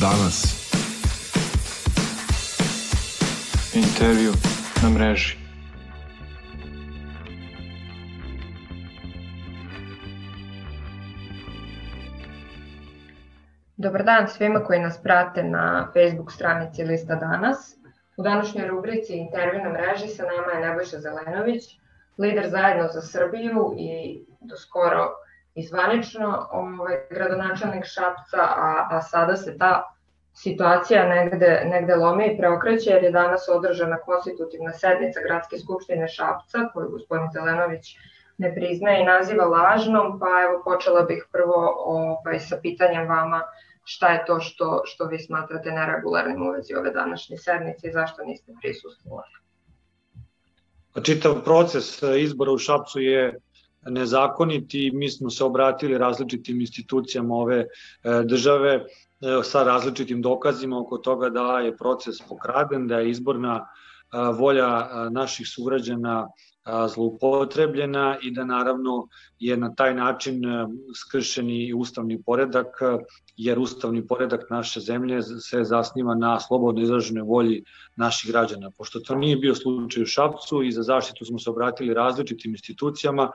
danas. Intervju na mreži. Dobar dan svima koji nas prate na Facebook stranici Lista danas. U današnjoj rubrici Intervju na mreži sa nama je Nebojša Zelenović, lider zajedno za Srbiju i do skoro izvanično ovaj, gradonačelnik Šapca, a, a sada se ta situacija negde, negde lomi i preokreće jer je danas održana konstitutivna sednica Gradske skupštine Šapca koju gospodin Zelenović ne priznaje i naziva lažnom, pa evo počela bih prvo ovaj, sa pitanjem vama šta je to što, što vi smatrate neregularnim u vezi ove današnje sednice i zašto niste prisustvovali? Pa čitav proces izbora u Šapcu je nezakonit i mi smo se obratili različitim institucijama ove e, države e, sa različitim dokazima oko toga da je proces pokraden, da je izborna e, volja naših sugrađana zloupotrebljena i da naravno je na taj način skršen i ustavni poredak, jer ustavni poredak naše zemlje se zasniva na slobodno izraženoj volji naših građana. Pošto to nije bio slučaj u Šapcu i za zaštitu smo se obratili različitim institucijama,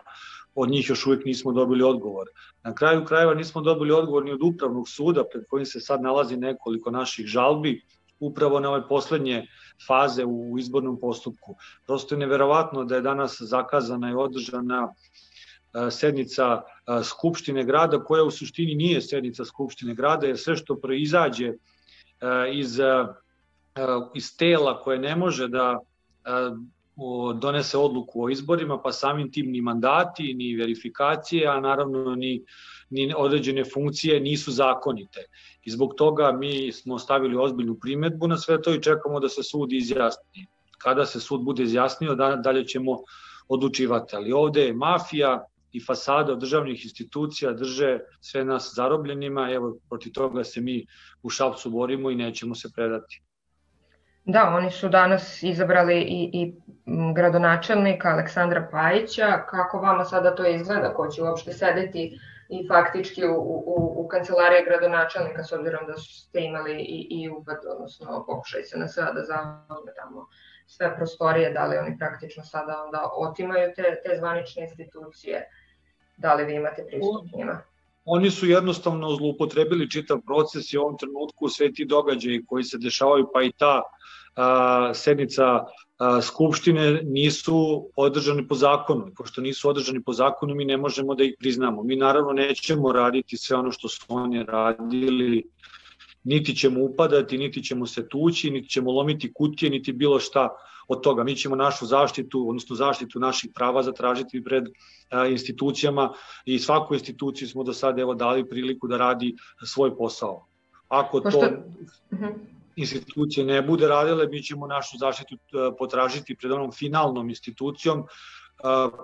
od njih još uvijek nismo dobili odgovor. Na kraju krajeva nismo dobili odgovor ni od upravnog suda pred kojim se sad nalazi nekoliko naših žalbi upravo na ove poslednje faze u izbornom postupku. Prosto je neverovatno da je danas zakazana i održana e, sednica e, Skupštine grada, koja u suštini nije sednica Skupštine grada, jer sve što proizađe e, iz, iz tela koje ne može da donese odluku o izborima, pa samim tim ni mandati, ni verifikacije, a naravno ni, ni određene funkcije nisu zakonite. I zbog toga mi smo stavili ozbiljnu primetbu na sve to i čekamo da se sud izjasni. Kada se sud bude izjasnio, da, dalje ćemo odlučivati. Ali ovde je mafija i fasada državnih institucija drže sve nas zarobljenima, evo protiv toga se mi u Šapcu borimo i nećemo se predati. Da, oni su danas izabrali i, i gradonačelnika Aleksandra Pajića. Kako vama sada to izgleda? Ko će uopšte sedeti i faktički u, u, u kancelariji gradonačelnika s obzirom da ste imali i, i upad, odnosno pokušaj se na sve da zauzme tamo sve prostorije, da li oni praktično sada onda otimaju te, te zvanične institucije, da li vi imate pristup njima? Oni su jednostavno zloupotrebili čitav proces i u ovom trenutku sve ti događaji koji se dešavaju, pa i ta a, sednica a, Skupštine nisu održani po zakonu. Pošto nisu održani po zakonu, mi ne možemo da ih priznamo. Mi naravno nećemo raditi sve ono što su oni radili, niti ćemo upadati, niti ćemo se tući, niti ćemo lomiti kutije, niti bilo šta od toga. Mi ćemo našu zaštitu, odnosno zaštitu naših prava zatražiti pred a, institucijama i svakoj instituciji smo do sada evo dali priliku da radi svoj posao. Ako Pošto... to... Mhm. institucije ne bude radile, mi ćemo našu zaštitu e, potražiti pred onom finalnom institucijom e,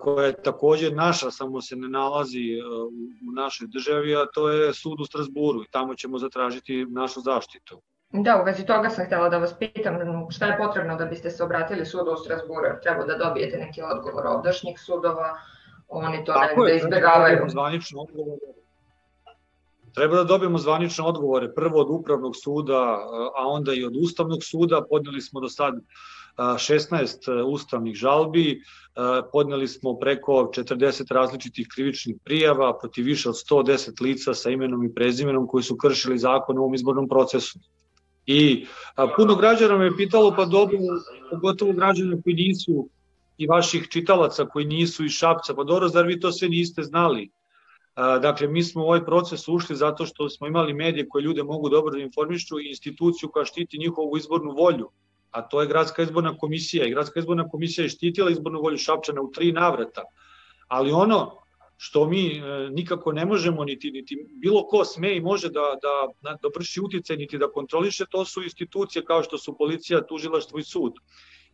koja je takođe naša, samo se ne nalazi e, u našoj državi, a to je sud u Strasburu i tamo ćemo zatražiti našu zaštitu. Da, u vezi toga sam htjela da vas pitam šta je potrebno da biste se obratili sudu u Strasburu, jer treba da dobijete neki odgovor ovdašnjih sudova, oni to Tako negde izbjegavaju. Tako je, zvanično odgovor Treba da dobijemo zvanične odgovore, prvo od upravnog suda, a onda i od ustavnog suda. Podneli smo do sad 16 ustavnih žalbi, podneli smo preko 40 različitih krivičnih prijava protiv više od 110 lica sa imenom i prezimenom koji su kršili zakon u ovom izbornom procesu. I puno građana me pitalo, pa dobro, pogotovo građana koji nisu i vaših čitalaca koji nisu iz Šapca, pa dobro, zar vi to sve niste znali? Dakle, mi smo u ovaj proces ušli zato što smo imali medije koje ljude mogu dobro da informišu i instituciju koja štiti njihovu izbornu volju, a to je Gradska izborna komisija. I Gradska izborna komisija je štitila izbornu volju Šapčana u tri navrata. Ali ono što mi e, nikako ne možemo, niti, niti bilo ko sme i može da, da, da vrši uticaj, niti da kontroliše, to su institucije kao što su policija, tužilaštvo i sud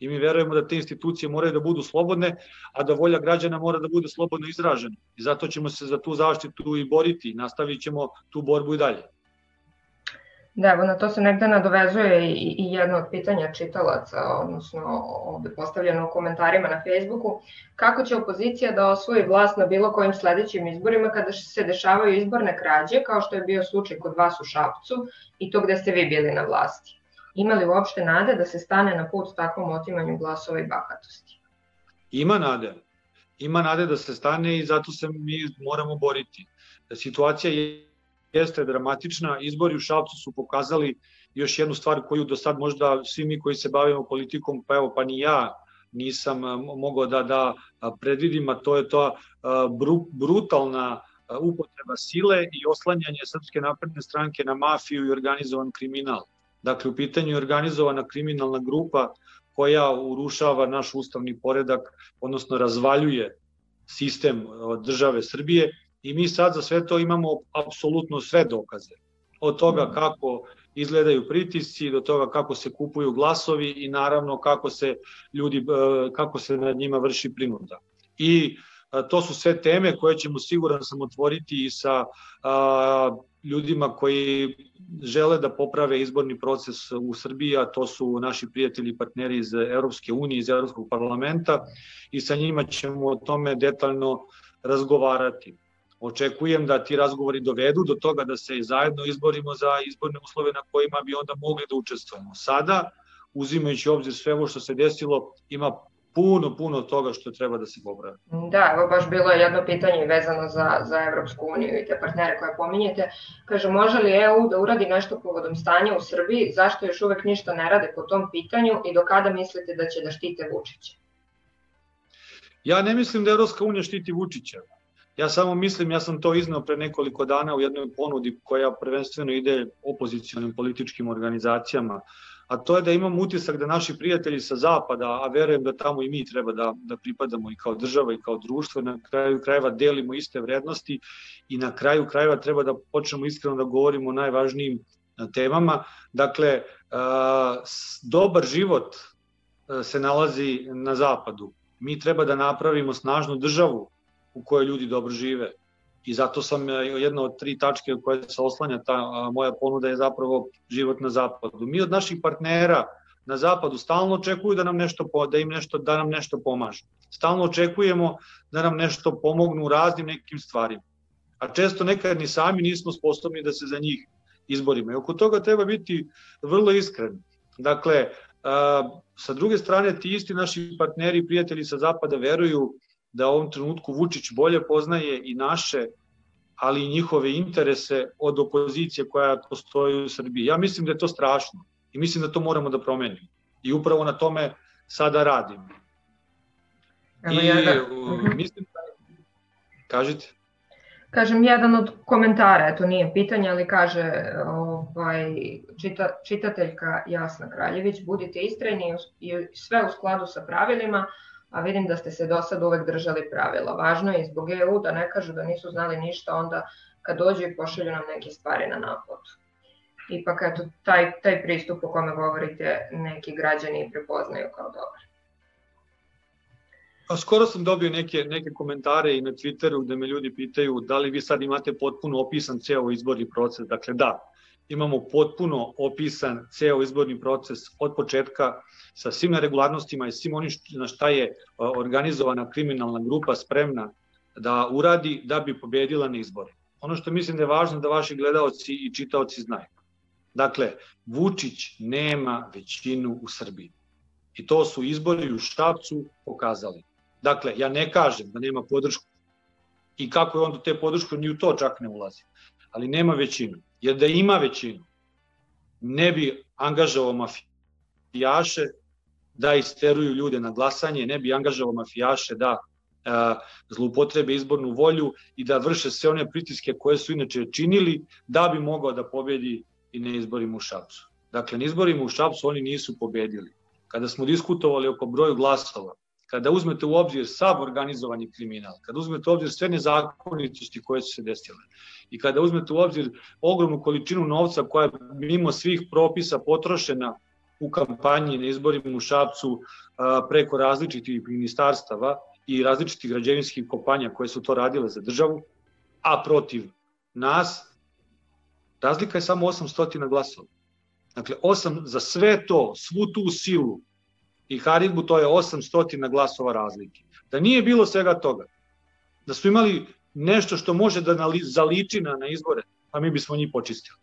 i mi verujemo da te institucije moraju da budu slobodne, a da volja građana mora da bude slobodno izražena. I zato ćemo se za tu zaštitu i boriti i nastavit ćemo tu borbu i dalje. Da, evo na to se negde nadovezuje i, i jedno od pitanja čitalaca, odnosno ovde postavljeno u komentarima na Facebooku. Kako će opozicija da osvoji vlast na bilo kojim sledećim izborima kada se dešavaju izborne krađe, kao što je bio slučaj kod vas u Šapcu i to gde ste vi bili na vlasti? Ima li uopšte nade da se stane na put takvom otimanju glasova i bahatosti? Ima nade. Ima nade da se stane i zato se mi moramo boriti. Situacija je jeste dramatična. Izbori u Šapcu su pokazali još jednu stvar koju do sad možda svi mi koji se bavimo politikom, pa evo pa ni ja nisam mogao da da predvidim, a to je to bru, brutalna upotreba sile i oslanjanje Srpske napredne stranke na mafiju i organizovan kriminal. Dakle, u pitanju je organizovana kriminalna grupa koja urušava naš ustavni poredak, odnosno razvaljuje sistem države Srbije i mi sad za sve to imamo apsolutno sve dokaze. Od toga mhm. kako izgledaju pritisci, do toga kako se kupuju glasovi i naravno kako se ljudi e, kako se nad njima vrši prinuda. I e, to su sve teme koje ćemo siguran sam otvoriti i sa a, ljudima koji žele da poprave izborni proces u Srbiji, a to su naši prijatelji i partneri iz Evropske unije, iz Evropskog parlamenta i sa njima ćemo o tome detaljno razgovarati očekujem da ti razgovori dovedu do toga da se zajedno izborimo za izborne uslove na kojima bi onda mogli da učestvujemo. Sada, uzimajući obzir sve ovo što se desilo, ima puno, puno toga što treba da se popravi. Da, evo baš bilo je jedno pitanje vezano za, za Evropsku uniju i te partnere koje pominjete. Kaže, može li EU da uradi nešto povodom stanja u Srbiji, zašto još uvek ništa ne rade po tom pitanju i do kada mislite da će da štite Vučića? Ja ne mislim da Evropska unija štiti Vučića. Ja samo mislim, ja sam to iznao pre nekoliko dana u jednoj ponudi koja prvenstveno ide opozicijalnim političkim organizacijama, a to je da imam utisak da naši prijatelji sa zapada, a verujem da tamo i mi treba da, da pripadamo i kao država i kao društvo, na kraju krajeva delimo iste vrednosti i na kraju krajeva treba da počnemo iskreno da govorimo o najvažnijim temama. Dakle, dobar život se nalazi na zapadu. Mi treba da napravimo snažnu državu u kojoj ljudi dobro žive. I zato sam e, jedna od tri tačke u koje se oslanja ta moja ponuda je zapravo život na zapadu. Mi od naših partnera na zapadu stalno očekuju da nam nešto da im nešto da nam nešto pomaže. Stalno očekujemo da nam nešto pomognu u raznim nekim stvarima. A često nekad ni sami nismo sposobni da se za njih izborimo. I oko toga treba biti vrlo iskren. Dakle, sa druge strane ti isti naši partneri i prijatelji sa zapada veruju da u ovom trenutku Vučić bolje poznaje i naše, ali i njihove interese od opozicije koja postoji u Srbiji. Ja mislim da je to strašno i mislim da to moramo da promenimo. I upravo na tome sada radim. Evo I ja da... Mislim da... Kažite. Kažem, jedan od komentara, eto nije pitanje, ali kaže ovaj, čita, čitateljka Jasna Kraljević, budite istrajni i sve u skladu sa pravilima, a vidim da ste se do sad uvek držali pravila. Važno je zbog EU da ne kažu da nisu znali ništa onda kad dođu i pošalju nam neke stvari na naplatu. Ipak eto, taj, taj pristup o kome govorite neki građani prepoznaju kao dobar. A skoro sam dobio neke, neke komentare i na Twitteru gde me ljudi pitaju da li vi sad imate potpuno opisan ceo izborni proces. Dakle, da, imamo potpuno opisan ceo izborni proces od početka sa svim neregularnostima i svim onim na šta je organizovana kriminalna grupa spremna da uradi da bi pobedila na izbore. Ono što mislim da je važno da vaši gledaoci i čitaoci znaju. Dakle, Vučić nema većinu u Srbiji. I to su izbori u Šapcu pokazali. Dakle, ja ne kažem da nema podršku. I kako je onda te podršku, ni u to čak ne ulazi. Ali nema većinu. Jer da ima većinu, ne bi angažao mafijaše da isteruju ljude na glasanje, ne bi angažao mafijaše da a, zloupotrebe izbornu volju i da vrše sve one pritiske koje su inače činili da bi mogao da pobedi i na izborima u Šapcu. Dakle, na izborima u Šapcu oni nisu pobedili. Kada smo diskutovali oko broju glasova, kada uzmete u obzir sav organizovani kriminal, kada uzmete u obzir sve nezakonitosti koje su se desile i kada uzmete u obzir ogromnu količinu novca koja je mimo svih propisa potrošena u kampanji na izborima u Šapcu preko različitih ministarstava i različitih građevinskih kopanja koje su to radile za državu, a protiv nas, Razlika je samo 800 glasova. Dakle, 8 za sve to, svu tu silu i Haridbu, to je 800 glasova razlike. Da nije bilo svega toga, da su imali nešto što može da zaliči na, na izbore, pa mi bismo njih počistili.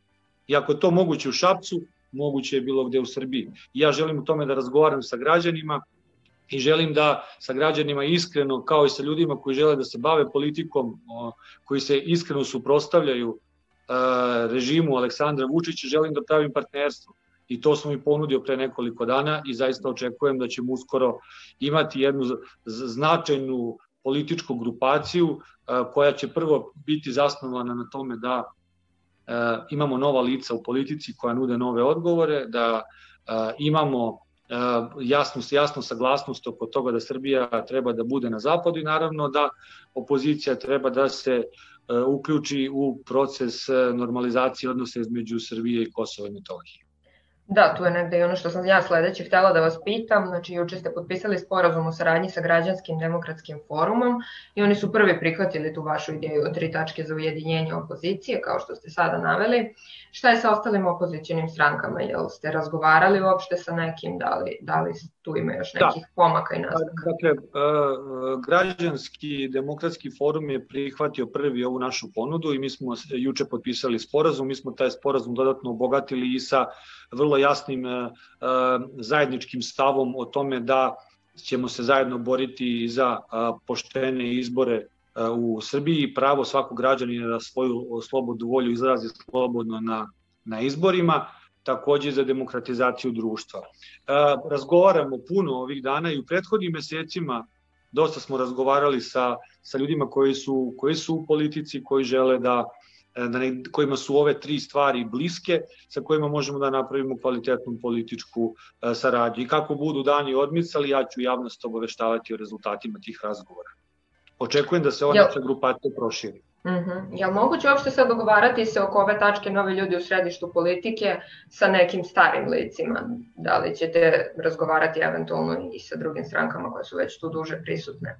I ako to moguće u Šapcu, moguće je bilo gde u Srbiji. I ja želim u tome da razgovaram sa građanima i želim da sa građanima iskreno, kao i sa ljudima koji žele da se bave politikom, koji se iskreno suprostavljaju režimu Aleksandra Vučića, želim da pravim partnerstvo. I to sam mi ponudio pre nekoliko dana i zaista očekujem da ćemo uskoro imati jednu značajnu političku grupaciju koja će prvo biti zasnovana na tome da imamo nova lica u politici koja nude nove odgovore, da imamo jasnu, jasnu saglasnost oko toga da Srbija treba da bude na zapadu i naravno da opozicija treba da se uključi u proces normalizacije odnosa između Srbije i Kosova i Metohije. Da, tu je negde i ono što sam ja sledeće htela da vas pitam. Znači, juče ste potpisali sporazum o saradnji sa Građanskim demokratskim forumom i oni su prvi prihvatili tu vašu ideju o tri tačke za ujedinjenje opozicije, kao što ste sada naveli. Šta je sa ostalim opozicijnim strankama? Jel ste razgovarali uopšte sa nekim? Da li, da li tu ima još da. nekih da. pomaka i naznaka? Dakle, Građanski demokratski forum je prihvatio prvi ovu našu ponudu i mi smo juče potpisali sporazum. Mi smo taj sporazum dodatno obogatili i sa vrlo jasnim e, e, zajedničkim stavom o tome da ćemo se zajedno boriti za e, poštene izbore u Srbiji, pravo svakog građanina da svoju slobodnu volju izrazi slobodno na, na izborima, takođe za demokratizaciju društva. Razgovaramo puno ovih dana i u prethodnim mesecima dosta smo razgovarali sa, sa ljudima koji su, koji su u politici, koji žele da E, da ne, kojima su ove tri stvari bliske, sa kojima možemo da napravimo kvalitetnu političku e, saradnju. I kako budu dani odmicali, ja ću javnost obaveštavati o rezultatima tih razgovora. Očekujem da se ova naša grupacija proširi. Mm -hmm. Li moguće uopšte sad dogovarati se oko ove tačke novi ljudi u središtu politike sa nekim starim licima? Da li ćete razgovarati eventualno i sa drugim strankama koje su već tu duže prisutne?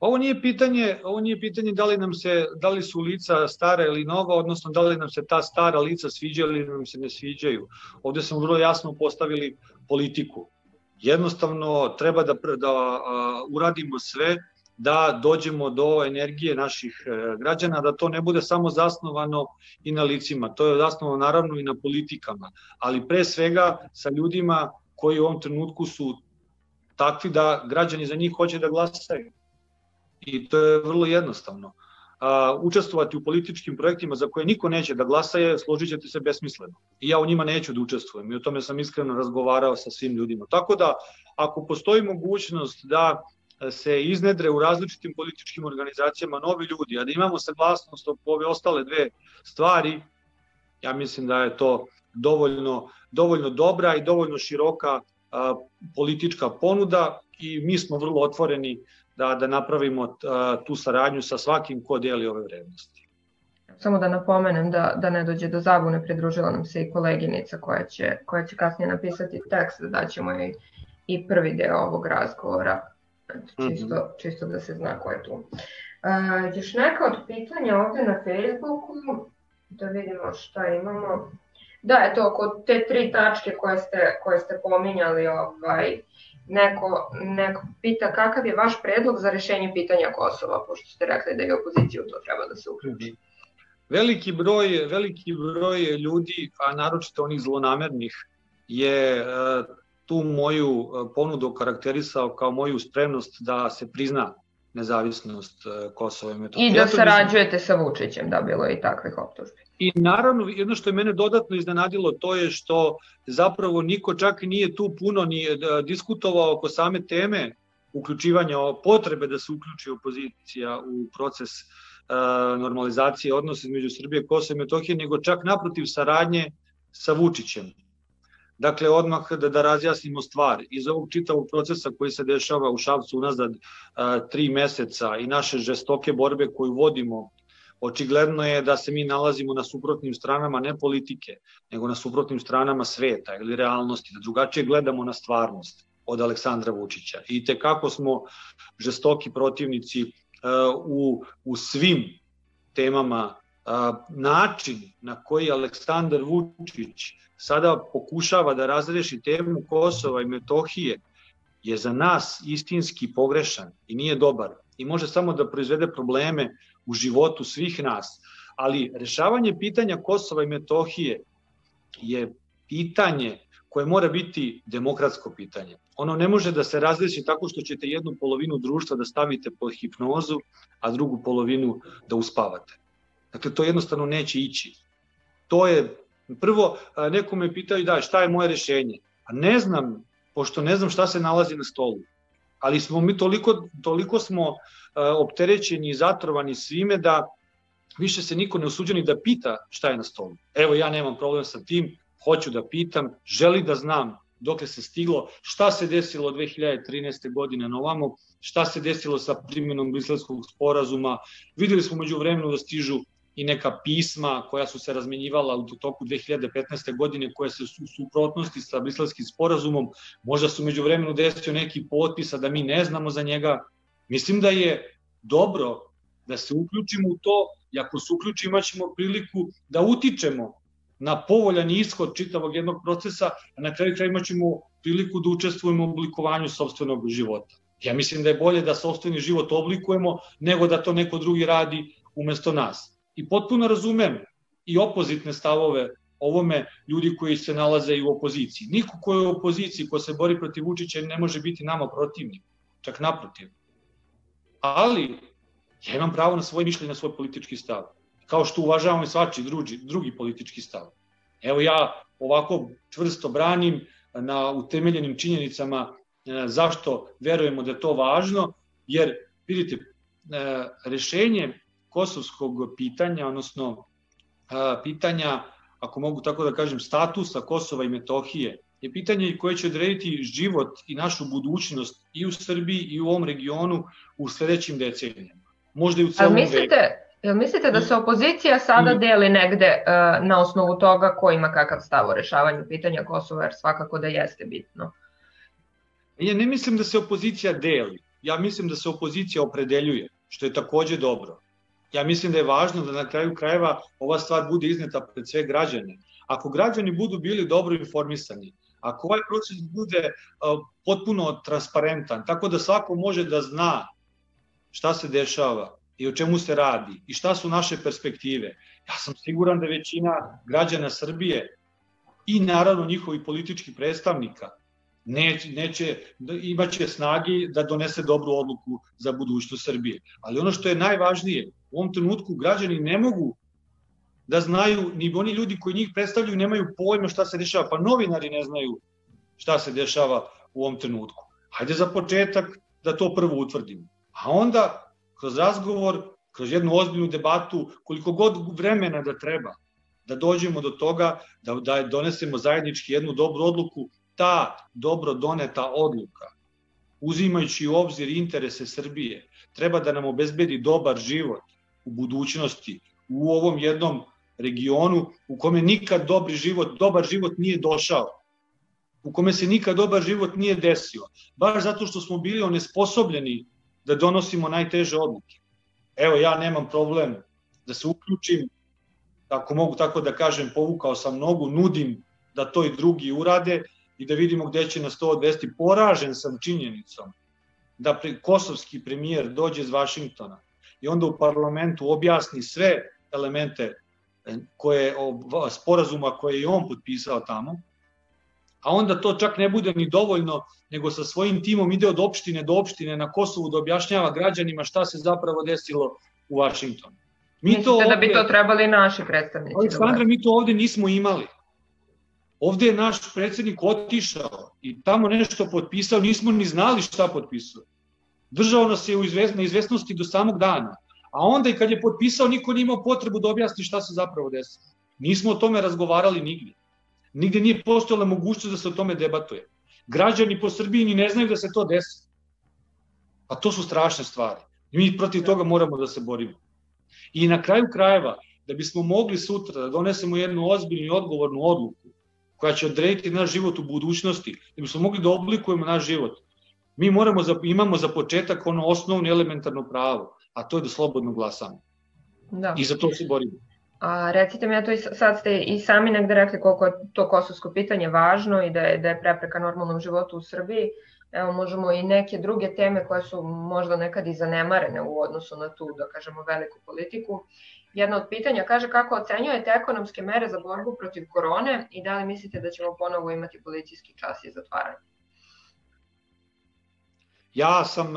Ovo nije pitanje, ovo nije pitanje da li nam se da li su lica stara ili nova, odnosno da li nam se ta stara lica sviđaju ili nam se ne sviđaju. Ovde smo vrlo jasno postavili politiku. Jednostavno treba da da a, uradimo sve da dođemo do energije naših e, građana, da to ne bude samo zasnovano i na licima, to je zasnovano naravno i na politikama, ali pre svega sa ljudima koji u ovom trenutku su takvi da građani za njih hoće da glasaju i to je vrlo jednostavno. A, učestvovati u političkim projektima za koje niko neće da glasa je, složit ćete se, besmisleno. I ja u njima neću da učestvujem i o tome sam iskreno razgovarao sa svim ljudima. Tako da, ako postoji mogućnost da se iznedre u različitim političkim organizacijama novi ljudi, a da imamo saglasnost oko ove ostale dve stvari, ja mislim da je to dovoljno, dovoljno dobra i dovoljno široka a, politička ponuda i mi smo vrlo otvoreni da, da napravimo tu saradnju sa svakim ko deli ove vrednosti. Samo da napomenem da, da ne dođe do zabune, pridružila nam se i koleginica koja će, koja će kasnije napisati tekst, da ćemo i, i prvi deo ovog razgovora, čisto, mm -hmm. čisto da se zna ko je tu. Uh, još neka od pitanja ovde na Facebooku, da vidimo šta imamo. Da, eto, oko te tri tačke koje ste, koje ste pominjali, ovaj, neko, neko pita kakav je vaš predlog za rešenje pitanja Kosova, pošto ste rekli da je opoziciju to treba da se uključi. Veliki broj, veliki broj ljudi, a naročito onih zlonamernih, je e, tu moju e, ponudu karakterisao kao moju spremnost da se prizna nezavisnost e, Kosova i Metohije. I da sarađujete sa Vučićem, da bilo i takvih optužbi. I naravno, jedno što je mene dodatno iznenadilo, to je što zapravo niko čak nije tu puno ni e, diskutovao oko same teme uključivanja potrebe da se uključi opozicija u proces normalizacije odnosa između Srbije i Kosova i Metohije, nego čak naprotiv saradnje sa Vučićem. Dakle, odmah da, da razjasnimo stvar. Iz ovog čitavog procesa koji se dešava u Šavcu unazad uh, tri meseca i naše žestoke borbe koju vodimo očigledno je da se mi nalazimo na suprotnim stranama ne politike, nego na suprotnim stranama sveta ili realnosti, da drugačije gledamo na stvarnost od Aleksandra Vučića. I te kako smo žestoki protivnici uh, u, u svim temama način na koji Aleksandar Vučić sada pokušava da razreši temu Kosova i Metohije je za nas istinski pogrešan i nije dobar i može samo da proizvede probleme u životu svih nas. Ali rešavanje pitanja Kosova i Metohije je pitanje koje mora biti demokratsko pitanje. Ono ne može da se razreši tako što ćete jednu polovinu društva da stavite pod hipnozu, a drugu polovinu da uspavate. Dakle, to jednostavno neće ići. To je, prvo, neko me pitaju da, šta je moje rešenje? A ne znam, pošto ne znam šta se nalazi na stolu. Ali smo mi toliko, toliko smo opterećeni i zatrovani svime da više se niko ne usuđeni da pita šta je na stolu. Evo ja nemam problem sa tim, hoću da pitam, želi da znam dokle se stiglo, šta se desilo od 2013. godine na ovamo, šta se desilo sa primjenom Briselskog sporazuma. Videli smo među vremenu da stižu i neka pisma koja su se razmenjivala u toku 2015. godine koje se su suprotnosti sa briselskim sporazumom, možda su među vremenu desio neki potpis, a da mi ne znamo za njega. Mislim da je dobro da se uključimo u to i ako se uključimo imaćemo priliku da utičemo na povoljan ishod čitavog jednog procesa, a na kraju kraja imaćemo priliku da učestvujemo u oblikovanju sobstvenog života. Ja mislim da je bolje da sobstveni život oblikujemo nego da to neko drugi radi umesto nas i potpuno razumem i opozitne stavove ovome ljudi koji se nalaze i u opoziciji. Niko ko je u opoziciji, ko se bori protiv Vučića ne može biti nama protivnik, čak naprotiv. Ali ja imam pravo na svoje mišljenje, na svoj politički stav. Kao što uvažavam i svači drugi, drugi politički stav. Evo ja ovako čvrsto branim na utemeljenim činjenicama e, zašto verujemo da je to važno, jer vidite, e, rešenje kosovskog pitanja, odnosno pitanja, ako mogu tako da kažem, statusa Kosova i Metohije, je pitanje koje će odrediti život i našu budućnost i u Srbiji i u ovom regionu u sledećim decenijama. Možda i u celom mislite, Jel mislite da se opozicija sada deli negde uh, na osnovu toga ko ima kakav stav o rešavanju pitanja Kosova, jer svakako da jeste bitno? Ja ne mislim da se opozicija deli. Ja mislim da se opozicija opredeljuje, što je takođe dobro ja mislim da je važno da na kraju krajeva ova stvar bude izneta pred sve građane. Ako građani budu bili dobro informisani, ako ovaj proces bude uh, potpuno transparentan, tako da svako može da zna šta se dešava i o čemu se radi i šta su naše perspektive, ja sam siguran da većina građana Srbije i naravno njihovi politički predstavnika neće, neće, imaće snagi da donese dobru odluku za budućnost Srbije. Ali ono što je najvažnije, u ovom trenutku građani ne mogu da znaju, ni oni ljudi koji njih predstavljaju nemaju pojma šta se dešava, pa novinari ne znaju šta se dešava u ovom trenutku. Hajde za početak da to prvo utvrdimo. A onda, kroz razgovor, kroz jednu ozbiljnu debatu, koliko god vremena da treba, da dođemo do toga da, da donesemo zajednički jednu dobru odluku, ta dobro doneta odluka, uzimajući u obzir interese Srbije, treba da nam obezbedi dobar život, u budućnosti, u ovom jednom regionu u kome nikad dobri život, dobar život nije došao, u kome se nikad dobar život nije desio, baš zato što smo bili onesposobljeni da donosimo najteže odluke. Evo, ja nemam problem da se uključim, ako mogu tako da kažem, povukao sam nogu, nudim da to i drugi urade i da vidimo gde će nas to odvesti. Poražen sam činjenicom da pre, kosovski premijer dođe iz Vašingtona i onda u parlamentu objasni sve elemente e, koje, sporazuma koje je on potpisao tamo, a onda to čak ne bude ni dovoljno, nego sa svojim timom ide od opštine do opštine na Kosovu da objašnjava građanima šta se zapravo desilo u Vašingtonu. Mi Mislite to ovde, da bi to trebali naši predstavnici? Aleksandra, mi to ovde nismo imali. Ovde je naš predsednik otišao i tamo nešto potpisao, nismo ni znali šta potpisao. Držao nas je u izvesnosti do samog dana. A onda i kad je potpisao, niko nije imao potrebu da objasni šta se zapravo desilo. Nismo o tome razgovarali nigde. Nigde nije postojala mogućnost da se o tome debatuje. Građani po Srbiji ni ne znaju da se to desi. A to su strašne stvari. I mi protiv toga moramo da se borimo. I na kraju krajeva, da bismo mogli sutra da donesemo jednu ozbiljnu i odgovornu odluku koja će odrediti naš život u budućnosti, da bismo mogli da oblikujemo naš život, Mi moramo za, imamo za početak ono osnovno elementarno pravo, a to je da slobodno glasamo. Da. I za to se borimo. A recite mi, ja to i sad ste i sami negde rekli koliko je to kosovsko pitanje važno i da je, da je prepreka normalnom životu u Srbiji. Evo, možemo i neke druge teme koje su možda nekad i zanemarene u odnosu na tu, da kažemo, veliku politiku. Jedna od pitanja kaže kako ocenjujete ekonomske mere za borbu protiv korone i da li mislite da ćemo ponovo imati policijski čas i zatvaranje? Ja sam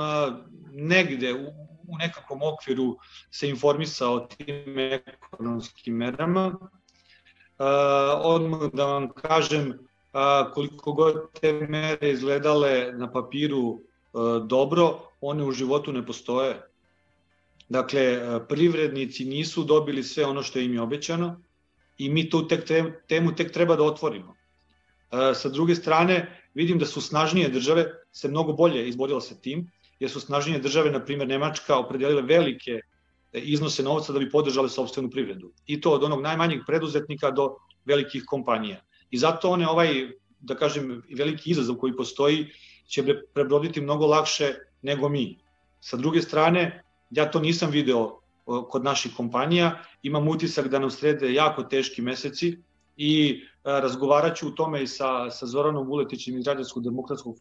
negde u, u nekakvom okviru se informisao o tim ekonomskim merama. Odmah da vam kažem, koliko god te mere izgledale na papiru dobro, one u životu ne postoje. Dakle, privrednici nisu dobili sve ono što im je obećano i mi tu tek, temu tek treba da otvorimo. Sa druge strane, vidim da su snažnije države se mnogo bolje izborile sa tim, jer su snažnije države, na primjer Nemačka, opredelile velike iznose novca da bi podržale sobstvenu privredu. I to od onog najmanjeg preduzetnika do velikih kompanija. I zato one ovaj, da kažem, veliki izazov koji postoji će prebroditi mnogo lakše nego mi. Sa druge strane, ja to nisam video kod naših kompanija, imam utisak da nam srede jako teški meseci i razgovarat ću u tome i sa, sa Zoranom Vuletićem iz Građanskog demokratskog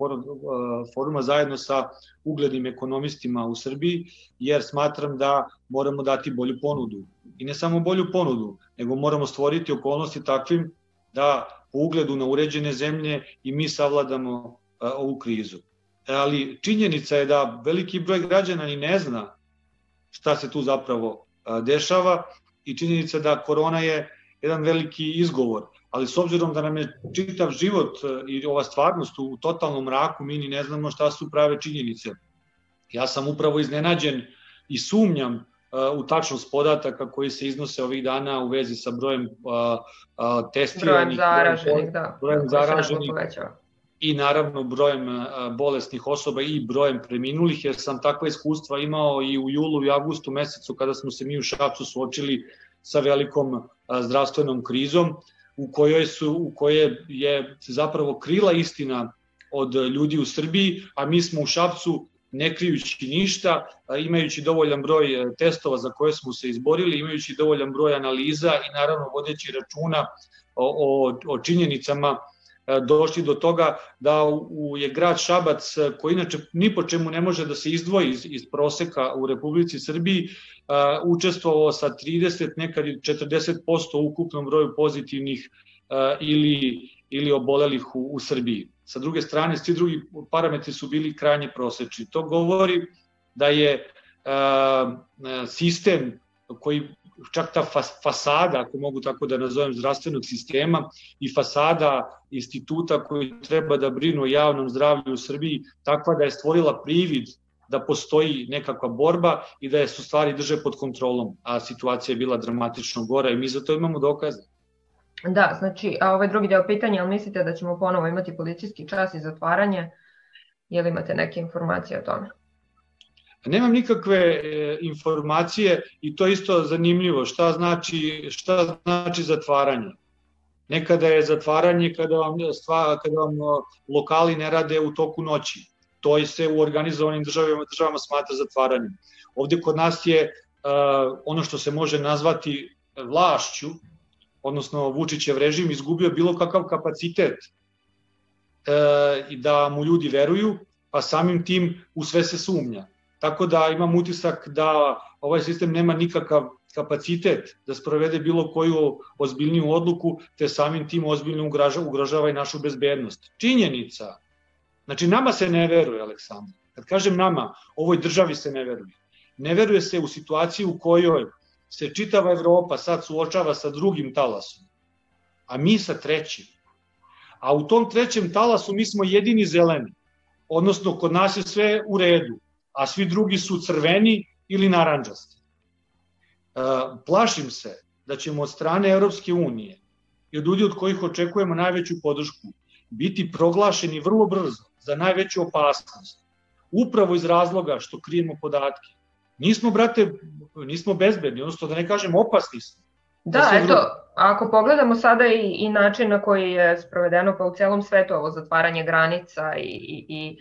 foruma zajedno sa uglednim ekonomistima u Srbiji, jer smatram da moramo dati bolju ponudu. I ne samo bolju ponudu, nego moramo stvoriti okolnosti takvim da po ugledu na uređene zemlje i mi savladamo ovu krizu. Ali činjenica je da veliki broj građana ni ne zna šta se tu zapravo dešava i činjenica da korona je jedan veliki izgovor, ali s obzirom da nam je čitav život i ova stvarnost u totalnom mraku, mi ni ne znamo šta su prave činjenice. Ja sam upravo iznenađen i sumnjam u tačnost podataka koji se iznose ovih dana u vezi sa brojem testiranih, brojem zaraženih, da, brojem zaraženih i naravno brojem bolesnih osoba i brojem preminulih, jer sam takva iskustva imao i u julu i avgustu mesecu kada smo se mi u Šapcu suočili sa velikom zdravstvenom krizom u kojoj su u koje je zapravo krila istina od ljudi u Srbiji, a mi smo u Šapcu ne krijući ništa, imajući dovoljan broj e, testova za koje smo se izborili, imajući dovoljan broj analiza i naravno vodeći računa o, o, o činjenicama e, došli do toga da u, je grad Šabac, e, koji inače ni po čemu ne može da se izdvoji iz, iz proseka u Republici Srbiji, učestvovao sa 30, nekad 40% u ukupnom broju pozitivnih ili, ili obolelih u, u Srbiji. Sa druge strane, svi drugi parametri su bili krajnje prosečni. To govori da je sistem koji čak ta fasada, ako mogu tako da nazovem, zdravstvenog sistema i fasada instituta koji treba da brinu o javnom zdravlju u Srbiji, takva da je stvorila privid da postoji nekakva borba i da je su stvari drže pod kontrolom, a situacija je bila dramatično gora i mi za to imamo dokaze. Da, znači, a ovaj drugi deo pitanja, ali mislite da ćemo ponovo imati policijski čas i zatvaranje? Jel imate neke informacije o tome? Nemam nikakve e, informacije i to isto zanimljivo. Šta znači, šta znači zatvaranje? Nekada je zatvaranje kada vam, stva, kada vam lokali ne rade u toku noći. To je se u organizovanim državama, državama smatra zatvaranjem. Ovde kod nas je uh, ono što se može nazvati vlašću, odnosno Vučićev režim izgubio bilo kakav kapacitet i da mu ljudi veruju, pa samim tim u sve se sumnja. Tako da imam utisak da ovaj sistem nema nikakav kapacitet da sprovede bilo koju ozbiljniju odluku, te samim tim ozbiljno ugrožava, i našu bezbednost. Činjenica, znači nama se ne veruje, Aleksandar. Kad kažem nama, ovoj državi se ne veruje. Ne veruje se u situaciji u kojoj se čitava Evropa sad suočava sa drugim talasom, a mi sa trećim. A u tom trećem talasu mi smo jedini zeleni, odnosno kod nas je sve u redu, a svi drugi su crveni ili naranđasti. E, plašim se da ćemo od strane Evropske unije i od ljudi od kojih očekujemo najveću podršku biti proglašeni vrlo brzo za najveću opasnost, upravo iz razloga što krijemo podatke nismo, brate, nismo bezbedni, odnosno da ne kažem opasni smo. Da, da eto, ako pogledamo sada i, i način na koji je sprovedeno pa u celom svetu ovo zatvaranje granica i, i, i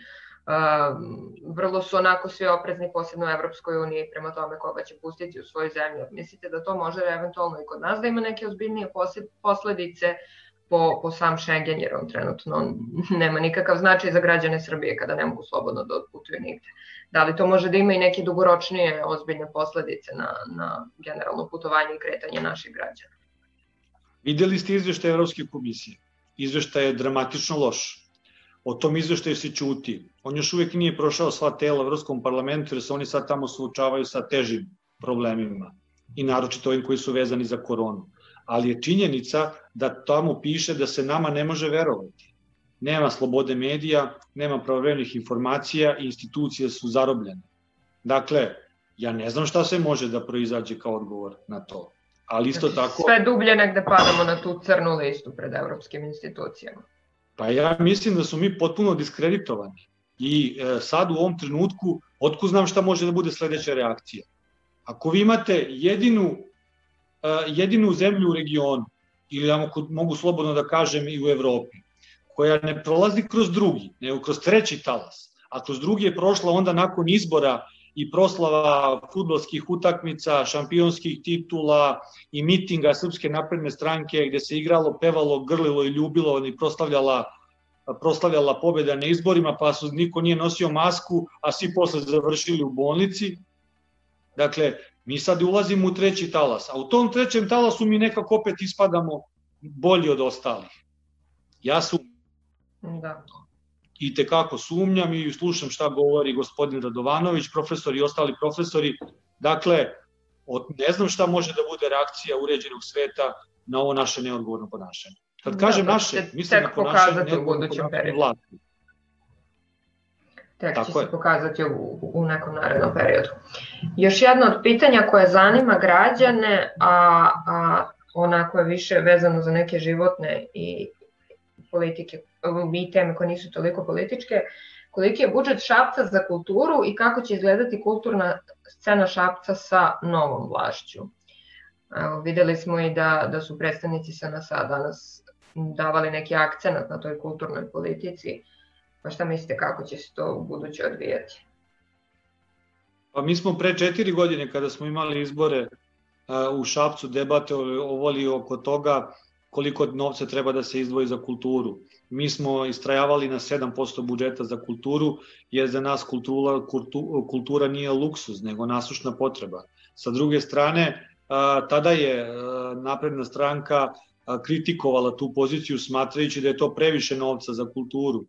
vrlo su onako svi oprezni, posebno u Evropskoj uniji, prema tome koga će pustiti u svoju zemlju. Mislite da to može eventualno i kod nas da ima neke ozbiljnije posledice po, po sam Schengen, jer on trenutno nema nikakav značaj za građane Srbije kada ne mogu slobodno da otputuju nigde. Da li to može da ima i neke dugoročnije ozbiljne posledice na, na generalno putovanje i kretanje naših građana? Videli ste izveštaj Evropske komisije. Izveštaj je dramatično loš o tom izveštaju se čuti. On još uvek nije prošao sva tela u Evropskom parlamentu jer se oni sad tamo suočavaju sa težim problemima i naročito ovim koji su vezani za koronu. Ali je činjenica da tamo piše da se nama ne može verovati. Nema slobode medija, nema pravovremenih informacija i institucije su zarobljene. Dakle, ja ne znam šta se može da proizađe kao odgovor na to. Ali isto tako... Sve dublje negde padamo na tu crnu listu pred evropskim institucijama. Pa ja mislim da su mi potpuno diskreditovani. I e, sad u ovom trenutku, otko znam šta može da bude sledeća reakcija. Ako vi imate jedinu, e, jedinu zemlju u regionu, ili ja mogu, mogu slobodno da kažem i u Evropi, koja ne prolazi kroz drugi, nego kroz treći talas, a kroz drugi je prošla onda nakon izbora i proslava futbolskih utakmica, šampionskih titula i mitinga Srpske napredne stranke gde se igralo, pevalo, grlilo i ljubilo i proslavljala proslavljala pobeda na izborima, pa su niko nije nosio masku, a svi posle završili u bolnici. Dakle, mi sad ulazimo u treći talas, a u tom trećem talasu mi nekako opet ispadamo bolji od ostalih. Ja su da i tekako sumnjam i slušam šta govori gospodin Radovanović, profesor i ostali profesori. Dakle, od, ne znam šta može da bude reakcija uređenog sveta na ovo naše neodgovorno ponašanje. Kad da, kažem da, naše, mislim na ponašanje neodgovorno ponašanje vlasti. Tek Tako će je. se pokazati u, u nekom narednom periodu. Još jedno od pitanja koje zanima građane, a, a onako je više vezano za neke životne i politike i teme koje nisu toliko političke, koliki je budžet Šapca za kulturu i kako će izgledati kulturna scena Šapca sa novom vlašću. Evo, videli smo i da, da su predstavnici SNS-a danas davali neki akcenat na toj kulturnoj politici. Pa šta mislite kako će se to u buduće odvijati? Pa mi smo pre četiri godine kada smo imali izbore u Šapcu debate ovoli oko toga koliko novca treba da se izdvoji za kulturu. Mi smo istrajavali na 7% budžeta za kulturu, jer za nas kultura, kultura nije luksuz, nego nasušna potreba. Sa druge strane, tada je napredna stranka kritikovala tu poziciju smatrajući da je to previše novca za kulturu.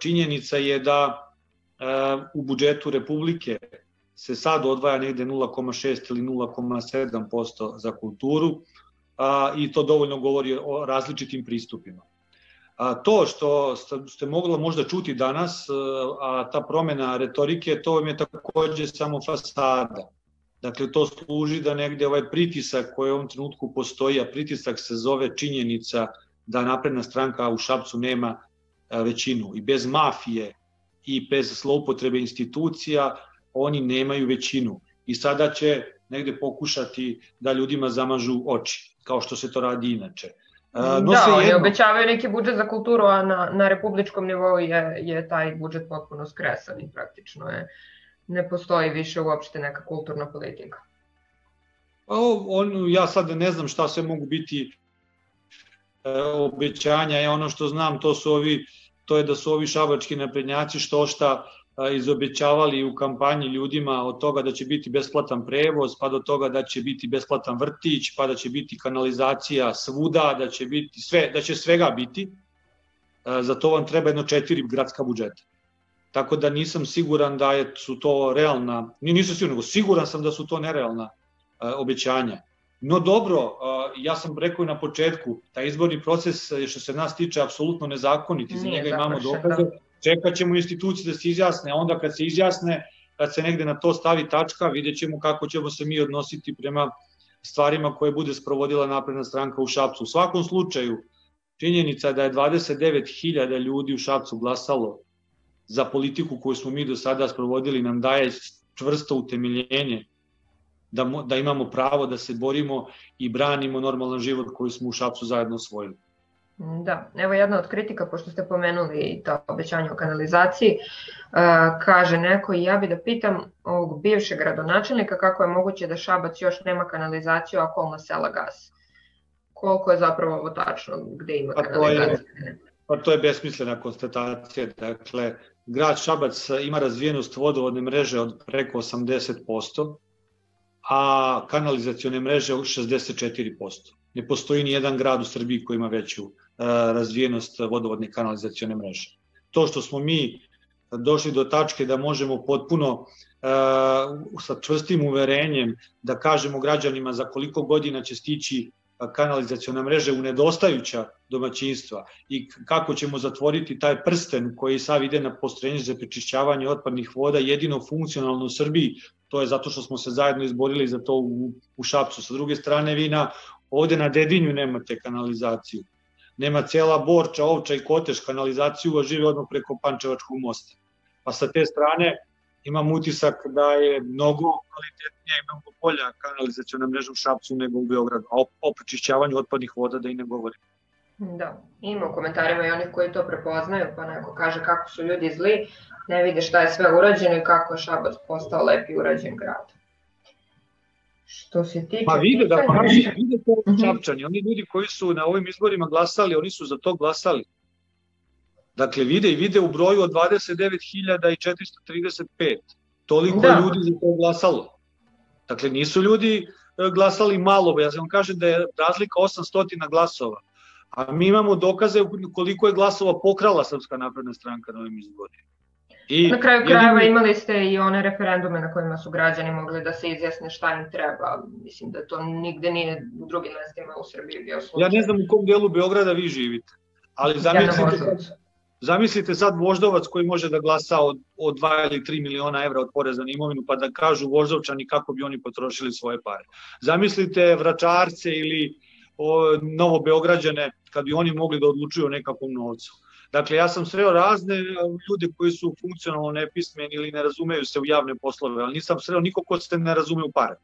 Činjenica je da u budžetu Republike se sad odvaja negde 0,6 ili 0,7% za kulturu, i to dovoljno govori o različitim pristupima. A, to što ste mogla možda čuti danas, a ta promena retorike, to vam je takođe samo fasada. Dakle, to služi da negde ovaj pritisak koji u ovom trenutku postoji, a pritisak se zove činjenica da napredna stranka u Šapcu nema većinu. I bez mafije i bez sloupotrebe institucija oni nemaju većinu. I sada će negde pokušati da ljudima zamažu oči kao što se to radi inače. Uh, no da, jedno... oni obećavaju neki budžet za kulturu, a na, na republičkom nivou je, je taj budžet potpuno skresan i praktično je, ne postoji više uopšte neka kulturna politika. Pa, on, ja sad ne znam šta sve mogu biti e, obećanja, ja ono što znam to su ovi, to je da su ovi šabački naprednjaci što šta izobećavali u kampanji ljudima od toga da će biti besplatan prevoz, pa do toga da će biti besplatan vrtić, pa da će biti kanalizacija svuda, da će biti sve, da će svega biti. Za to vam treba jedno četiri gradska budžeta. Tako da nisam siguran da je, su to realna, nisam siguran, nego siguran sam da su to nerealna obećanja. No dobro, ja sam rekao i na početku, taj izborni proces što se nas tiče apsolutno nezakoniti, za njega imamo dokaze. Čekat ćemo institucije da se izjasne, onda kad se izjasne, kad se negde na to stavi tačka, vidjet ćemo kako ćemo se mi odnositi prema stvarima koje bude sprovodila napredna stranka u Šapcu. U svakom slučaju, činjenica da je 29.000 ljudi u Šapcu glasalo za politiku koju smo mi do sada sprovodili nam daje čvrsto utemeljenje da, da imamo pravo da se borimo i branimo normalan život koji smo u Šapcu zajedno osvojili. Da, evo jedna od kritika, pošto ste pomenuli i to obećanje o kanalizaciji, kaže neko i ja bi da pitam ovog bivšeg gradonačelnika kako je moguće da Šabac još nema kanalizaciju, a okolna sela gas. Koliko je zapravo ovo tačno, gde ima kanalizacija? Pa to je besmislena konstatacija. Dakle, grad Šabac ima razvijenost vodovodne mreže od preko 80%, a kanalizacione mreže 64%. Ne postoji ni jedan grad u Srbiji koji ima veću razvijenost vodovodne kanalizacione mreže. To što smo mi došli do tačke da možemo potpuno sa čvrstim uverenjem da kažemo građanima za koliko godina će stići kanalizacijona mreža u nedostajuća domaćinstva i kako ćemo zatvoriti taj prsten koji sav ide na postrojenje za prečišćavanje otpadnih voda jedino funkcionalno u Srbiji, to je zato što smo se zajedno izborili za to u, u Šapcu. Sa druge strane, vi na, ovde na Dedinju nemate kanalizaciju. Nema cela Borča, Ovča i Koteš kanalizaciju, a žive odmah preko Pančevačkog mosta. Pa sa te strane imam utisak da je mnogo kvalitetnija i mnogo bolja kanalizacijona mreža u Šapcu nego u Beogradu, a o prečišćavanju otpadnih voda da i ne govorim. Da, ima u komentarima i onih koji to prepoznaju, pa neko kaže kako su ljudi zli, ne vide šta je sve urađeno i kako je Šabac postao lep i urađen grad. Što se tiče... Pa vide da, pa vide to mhm. Šapčani, oni ljudi koji su na ovim izborima glasali, oni su za to glasali. Dakle, vide i vide u broju od 29.435. Toliko da. ljudi za to glasalo. Dakle, nisu ljudi e, glasali malo, ja sam kažem da je razlika 800 glasova. A mi imamo dokaze koliko je glasova pokrala Srpska napredna stranka na ovim izborima. I na kraju krajeva jedin... imali ste i one referendume na kojima su građani mogli da se izjasne šta im treba. Mislim da to nigde nije u drugim mestima u Srbiji bio slučaj. Ja ne znam u kom delu Beograda vi živite, ali zamislite, ja Zamislite sad voždovac koji može da glasa od, od 2 ili 3 miliona evra od poreza na imovinu pa da kažu voždovčani kako bi oni potrošili svoje pare. Zamislite vračarce ili o, novo Beograđane kad bi oni mogli da odlučuju o nekakvom novcu. Dakle, ja sam sreo razne ljude koji su funkcionalno nepismeni ili ne razumeju se u javne poslove, ali nisam sreo niko ko se ne razume u pare.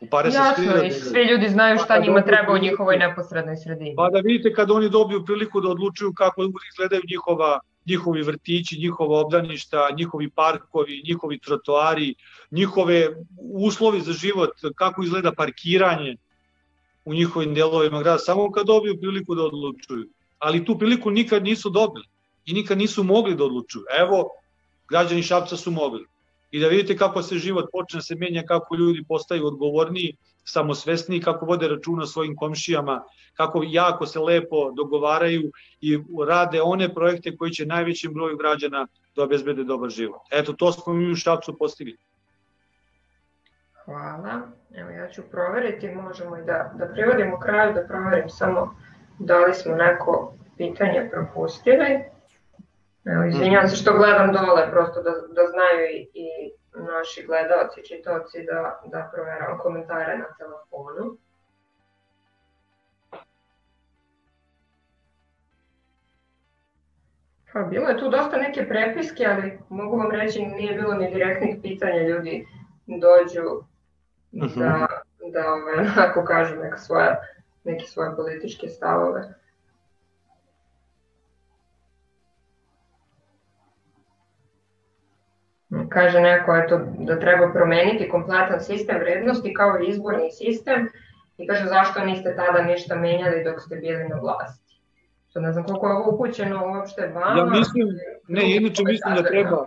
U pare Jasno, se i svi ljudi znaju šta pa njima treba u njihovoj neposrednoj sredini. Pa da vidite kad oni dobiju priliku da odlučuju kako izgledaju njihova, njihovi vrtići, njihova obdaništa, njihovi parkovi, njihovi trotoari, njihove uslovi za život, kako izgleda parkiranje u njihovim delovima grada, samo kad dobiju priliku da odlučuju. Ali tu priliku nikad nisu dobili i nikad nisu mogli da odlučuju. Evo, građani Šapca su mogli i da vidite kako se život počne se menja, kako ljudi postaju odgovorniji, samosvesniji, kako vode računa svojim komšijama, kako jako se lepo dogovaraju i rade one projekte koji će najvećem broju građana da obezbede dobar život. Eto, to smo mi u Šapcu postigli. Hvala. Evo ja ću proveriti, možemo i da, da privodimo kraju, da proverim samo da li smo neko pitanje propustili. Evo, izvinjam se što gledam dole, prosto da, da znaju i, i naši gledalci, čitoci da, da proveram komentare na telefonu. Pa bilo je tu dosta neke prepiske, ali mogu vam reći nije bilo ni direktnih pitanja, ljudi dođu mhm. da, da ove, onako kažu neka svoja, neke svoje političke stavove. kaže neko eto, da treba promeniti kompletan sistem vrednosti kao i izborni sistem i kaže zašto niste tada ništa menjali dok ste bili na vlasti. Što ne znam koliko je ovo upućeno uopšte vama. Ja mislim, ne, inače mislim da treba,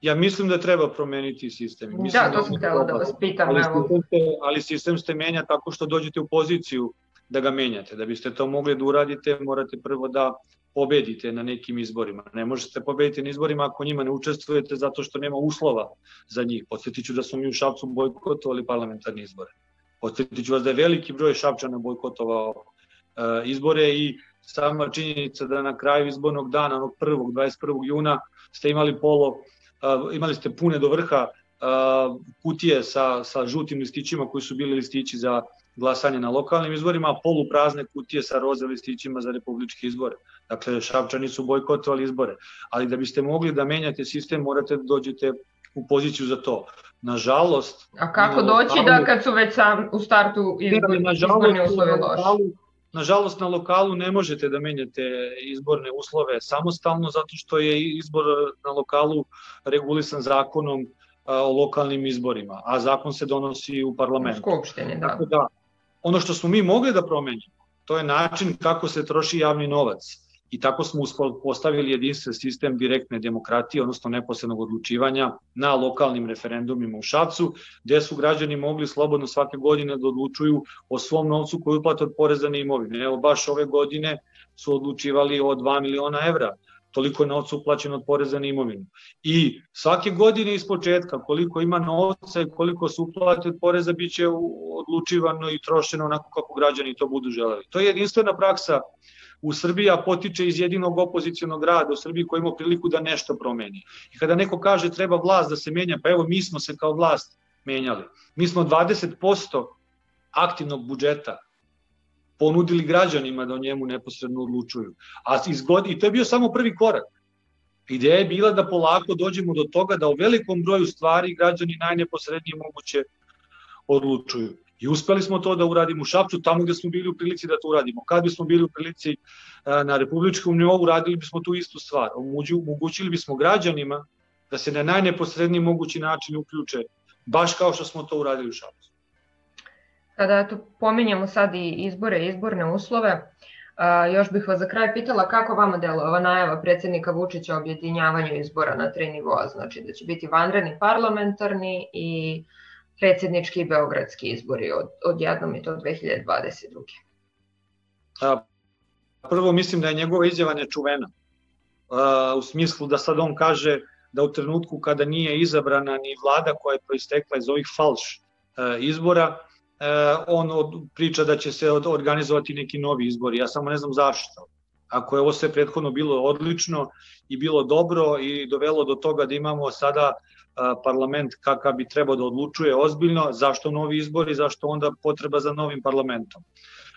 ja mislim da treba promeniti sistem. Mislim da, to sam htela da vas pitam. Ali, sistem ste, ali sistem ste menja tako što dođete u poziciju da ga menjate. Da biste to mogli da uradite, morate prvo da pobedite na nekim izborima. Ne možete pobediti na izborima ako njima ne učestvujete zato što nema uslova za njih. Podsjetiću da smo mi u Šapcu bojkotovali parlamentarne izbore. Podsjetiću vas da je veliki broj Šapčana bojkotovao uh, izbore i sama činjenica da na kraju izbornog dana, onog 1. 21. juna, ste imali polo, uh, imali ste pune do vrha uh, kutije sa, sa žutim listićima koji su bili listići za glasanje na lokalnim izborima, a poluprazne kutije sa roze listićima za republičke izbore. Dakle, Šapčani su bojkotovali izbore. Ali da biste mogli da menjate sistem, morate da dođete u poziciju za to. Nažalost... A kako doći da kad su već sam u startu izbor, nažalost, izborni uslovi loši? Nažalost, na lokalu ne možete da menjate izborne uslove samostalno, zato što je izbor na lokalu regulisan zakonom o lokalnim izborima, a zakon se donosi u parlamentu. U Skupštini, da. Tako da, ono što smo mi mogli da promenimo, to je način kako se troši javni novac i tako smo postavili jedinstven sistem direktne demokratije, odnosno neposrednog odlučivanja na lokalnim referendumima u Šapcu, gde su građani mogli slobodno svake godine da odlučuju o svom novcu koji uplate od poreza na imovine. Evo, baš ove godine su odlučivali o 2 miliona evra, toliko je novca uplaćeno od poreza na imovinu. I svake godine iz početka koliko ima novca i koliko se uplate od poreza biće odlučivano i trošeno onako kako građani to budu želeli. To je jedinstvena praksa u Srbiji, a potiče iz jedinog opozicionog grada u Srbiji koji ima priliku da nešto promeni. I kada neko kaže treba vlast da se menja, pa evo mi smo se kao vlast menjali. Mi smo 20% aktivnog budžeta ponudili građanima da o njemu neposredno odlučuju. A izgod... I to je bio samo prvi korak. Ideja je bila da polako dođemo do toga da u velikom broju stvari građani najneposrednije moguće odlučuju. I uspeli smo to da uradimo u Šapcu, tamo gde smo bili u prilici da to uradimo. Kad bismo bili u prilici e, na republičkom nivou, uradili bismo tu istu stvar. Omogućili bismo građanima da se na najneposredniji mogući način uključe, baš kao što smo to uradili u Šapcu. Kada eto, pominjamo sad i izbore, izborne uslove, a, još bih vas za kraj pitala kako vama delo ova najava predsednika Vučića o objedinjavanju izbora na tri nivoa, znači da će biti vanredni parlamentarni i predsednički i beogradski izbori od, od jednom i to 2022. A, prvo mislim da je njegova izjava nečuvena, a, u smislu da sad on kaže da u trenutku kada nije izabrana ni vlada koja je proistekla iz ovih falš a, izbora, on od, priča da će se organizovati neki novi izbori. Ja samo ne znam zašto. Ako je ovo sve prethodno bilo odlično i bilo dobro i dovelo do toga da imamo sada parlament kakav bi trebao da odlučuje ozbiljno, zašto novi izbori, zašto onda potreba za novim parlamentom.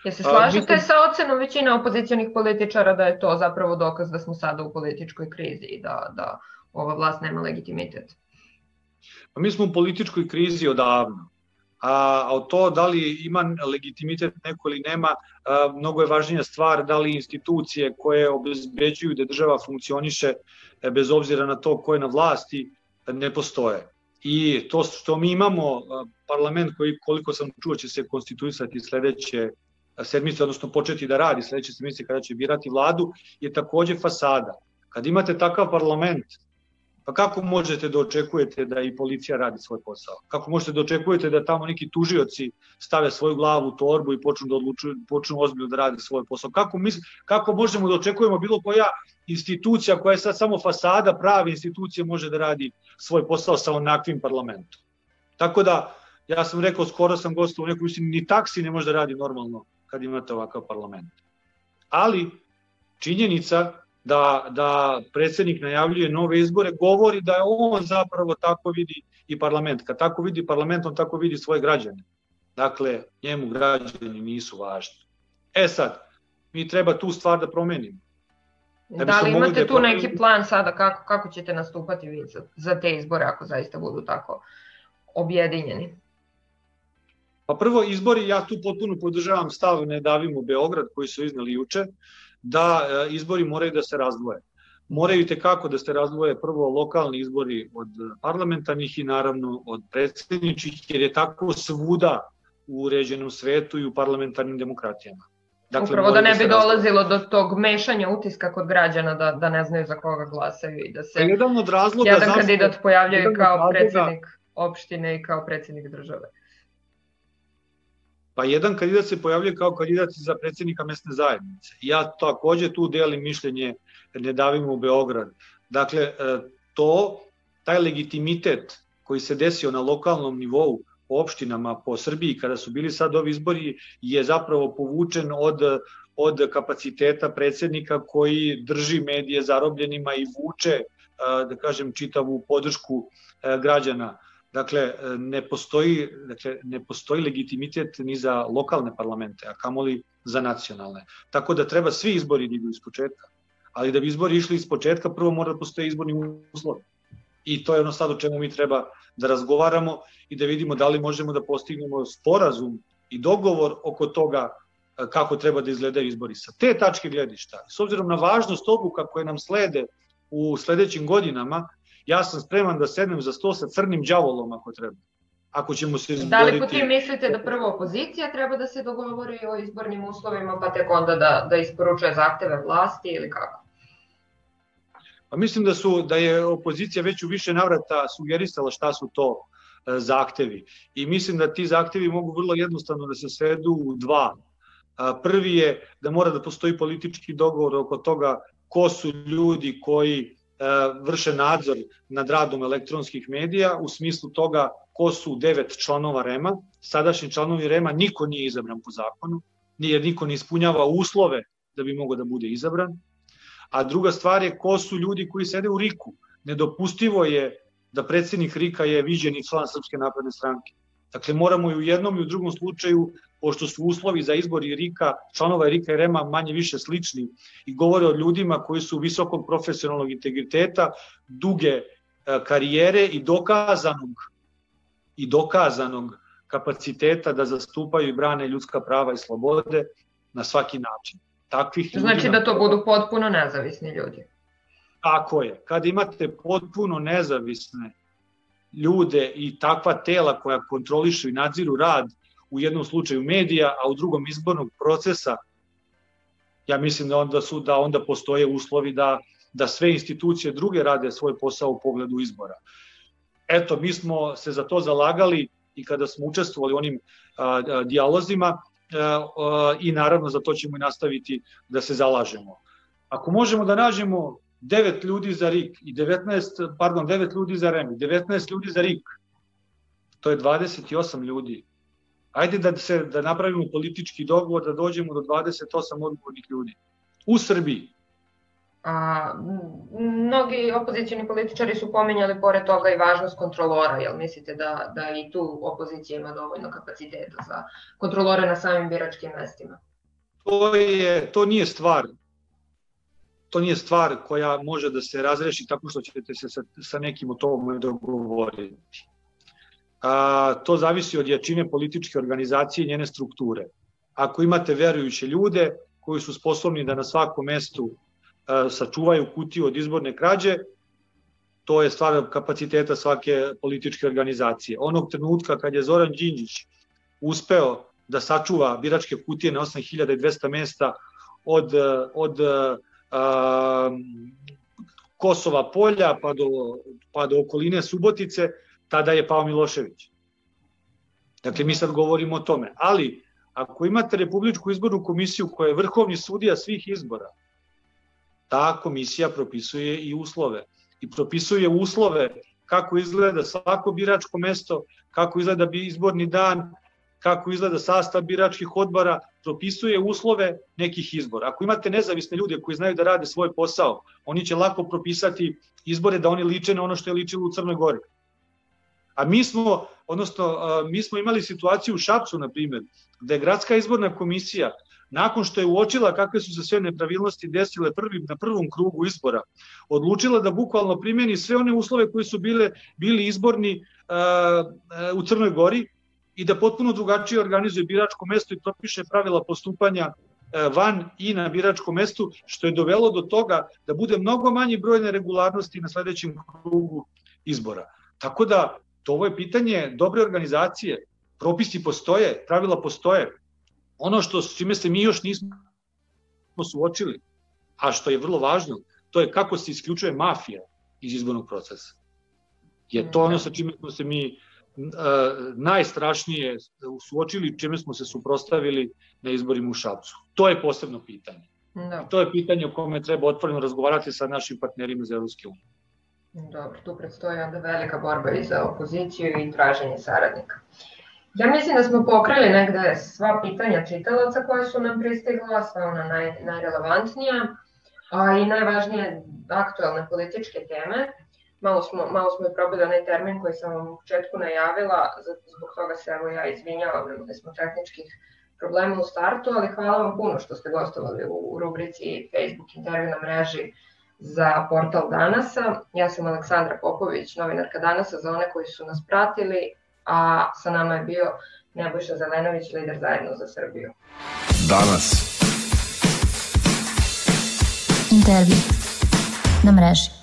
Je se slažete sa ocenom većine opozicionih političara da je to zapravo dokaz da smo sada u političkoj krizi i da, da ova vlast nema legitimitet? Pa mi smo u političkoj krizi odavno. A, a to da li ima legitimitet neko ili nema, a, mnogo je važnija stvar da li institucije koje obezbeđuju da država funkcioniše e, bez obzira na to ko je na vlasti, ne postoje. I to što mi imamo parlament koji, koliko sam čuo, će se konstituisati sledeće sedmice, odnosno početi da radi sledeće sedmice kada će birati vladu, je takođe fasada. Kad imate takav parlament, pa kako možete da očekujete da i policija radi svoj posao? Kako možete da očekujete da tamo neki tužioci stave svoju glavu u torbu i počnu da odlučuju, počnu ozbiljno da radi svoj posao? Kako, misl, kako možemo da očekujemo bilo koja institucija koja je sad samo fasada prave institucije može da radi svoj posao sa onakvim parlamentom. Tako da, ja sam rekao, skoro sam gostao u nekoj istini, ni taksi ne može da radi normalno kad imate ovakav parlament. Ali, činjenica da, da predsednik najavljuje nove izbore govori da je on zapravo tako vidi i parlament. Kad tako vidi parlament, on tako vidi svoje građane. Dakle, njemu građani nisu važni. E sad, mi treba tu stvar da promenimo. Da, da li imate da tu neki plan sada kako, kako ćete nastupati vi za, za te izbore ako zaista budu tako objedinjeni? Pa prvo izbori, ja tu potpuno podržavam stav Ne davimo Beograd koji su iznali juče, da e, izbori moraju da se razdvoje. Moraju te kako da se razdvoje prvo lokalni izbori od parlamentarnih i naravno od predsedničkih, jer je tako svuda u uređenom svetu i u parlamentarnim demokratijama. Dakle, Upravo da ne bi dolazilo do tog mešanja utiska kod građana da, da ne znaju za koga glasaju i da se jedan, od razloga jedan kandidat pojavljaju jedan kao predsednik opštine i kao predsednik države. Pa jedan kandidat se pojavljuje kao kandidat za predsednika mesne zajednice. Ja takođe tu delim mišljenje Ne davimo u Beograd. Dakle, e, to, taj legitimitet koji se desio na lokalnom nivou opštinama po Srbiji kada su bili sad ovi izbori je zapravo povučen od od kapaciteta predsednika koji drži medije zarobljenima i vuče da kažem čitavu podršku građana. Dakle, ne postoji, dakle, ne postoji legitimitet ni za lokalne parlamente, a kamoli za nacionalne. Tako da treba svi izbori da idu iz početka. Ali da bi izbori išli iz početka, prvo mora da postoje izborni uslovi. I to je ono sad o čemu mi treba da razgovaramo i da vidimo da li možemo da postignemo sporazum i dogovor oko toga kako treba da izgledaju izbori. Sa te tačke gledišta, s obzirom na važnost odluka koje nam slede u sledećim godinama, ja sam spreman da sednem za sto sa crnim đavolom ako treba. Ako ćemo se izboriti... Da li po tim mislite da prvo opozicija treba da se dogovori o izbornim uslovima, pa tek onda da, da isporučuje zahteve vlasti ili kako? Pa mislim da su da je opozicija već u više navrata sugerisala šta su to e, zahtevi. I mislim da ti zahtevi mogu vrlo jednostavno da se svedu u dva. Prvi je da mora da postoji politički dogovor oko toga ko su ljudi koji e, vrše nadzor nad radom elektronskih medija u smislu toga ko su devet članova REMA. Sadašnji članovi REMA niko nije izabran po zakonu, nije niko ne ispunjava uslove da bi mogo da bude izabran. A druga stvar je ko su ljudi koji sede u RIK-u. Nedopustivo je da predsednik RIK-a je viđeni član Srpske napredne stranke. Dakle, moramo i u jednom i u drugom slučaju, pošto su uslovi za izbor i Rika, članova Rika i Rema manje više slični i govore o ljudima koji su visokog profesionalnog integriteta, duge e, karijere i dokazanog i dokazanog kapaciteta da zastupaju i brane ljudska prava i slobode na svaki način. Takvih znači da to budu potpuno nezavisni ljudi. Tako je. Kada imate potpuno nezavisne ljude i takva tela koja kontrolišu i nadziru rad u jednom slučaju medija, a u drugom izbornog procesa, ja mislim da onda su da onda postoje uslovi da da sve institucije druge rade svoj posao u pogledu izbora. Eto, mi smo se za to zalagali i kada smo učestvovali onim a, a, dijalozima a, a, i naravno za to ćemo i nastaviti da se zalažemo. Ako možemo da nađemo 9 ljudi za RIK i 19, pardon, 9 ljudi za REM i 19 ljudi za RIK. To je 28 ljudi. Ajde da se da napravimo politički dogovor da dođemo do 28 odgovornih ljudi u Srbiji. A, mnogi opozicijni političari su pominjali pored toga i važnost kontrolora, jel mislite da, da i tu opozicija ima dovoljno kapaciteta za kontrolore na samim biračkim mestima? To, je, to nije stvar to nije stvar koja može da se razreši tako što ćete se sa, sa nekim o tome dogovoriti. A, to zavisi od jačine političke organizacije i njene strukture. Ako imate verujuće ljude koji su sposobni da na svakom mestu a, sačuvaju kutiju od izborne krađe, to je stvar kapaciteta svake političke organizacije. Onog trenutka kad je Zoran Đinđić uspeo da sačuva biračke kutije na 8200 mesta od, od Kosova polja pa do, pa do okoline Subotice, tada je pao Milošević. Dakle, mi sad govorimo o tome. Ali, ako imate Republičku izbornu komisiju koja je vrhovni sudija svih izbora, ta komisija propisuje i uslove. I propisuje uslove kako izgleda svako biračko mesto, kako izgleda bi izborni dan, kako izgleda sastav biračkih odbora, propisuje uslove nekih izbora. Ako imate nezavisne ljude koji znaju da rade svoj posao, oni će lako propisati izbore da oni liče na ono što je ličilo u Crnoj Gori. A mi smo, odnosno, mi smo imali situaciju u Šapcu, na primjer, da je gradska izborna komisija nakon što je uočila kakve su se sve nepravilnosti desile prvi, na prvom krugu izbora, odlučila da bukvalno primeni sve one uslove koji su bile bili izborni uh, u Crnoj Gori i da potpuno drugačije organizuje biračko mesto i propiše pravila postupanja van i na biračkom mestu, što je dovelo do toga da bude mnogo manji broj neregularnosti na sledećem krugu izbora. Tako da, to ovo je pitanje dobre organizacije, propisi postoje, pravila postoje. Ono što s čime se mi još nismo suočili, a što je vrlo važno, to je kako se isključuje mafija iz izbornog procesa. Je to ono sa čime smo se mi najstrašnije suočili, čime smo se suprostavili na izborima u Šapcu. To je posebno pitanje. Da. To je pitanje o kome treba otvoreno razgovarati sa našim partnerima iz Evropske unije. Dobro, tu predstoji onda velika borba i za opoziciju i traženje saradnika. Ja mislim da smo pokrili negde sva pitanja čitalaca koje su nam pristigla, sva ona naj, najrelevantnija, a i najvažnije aktualne političke teme malo smo, malo smo i probali onaj termin koji sam vam u početku najavila, zbog toga se evo ja izvinjavam, imali smo tehničkih problema u startu, ali hvala vam puno što ste gostovali u rubrici Facebook intervju na mreži za portal Danasa. Ja sam Aleksandra Popović, novinarka Danasa za one koji su nas pratili, a sa nama je bio Nebojša Zelenović, lider zajedno za Srbiju. danas. Intervju na mreži.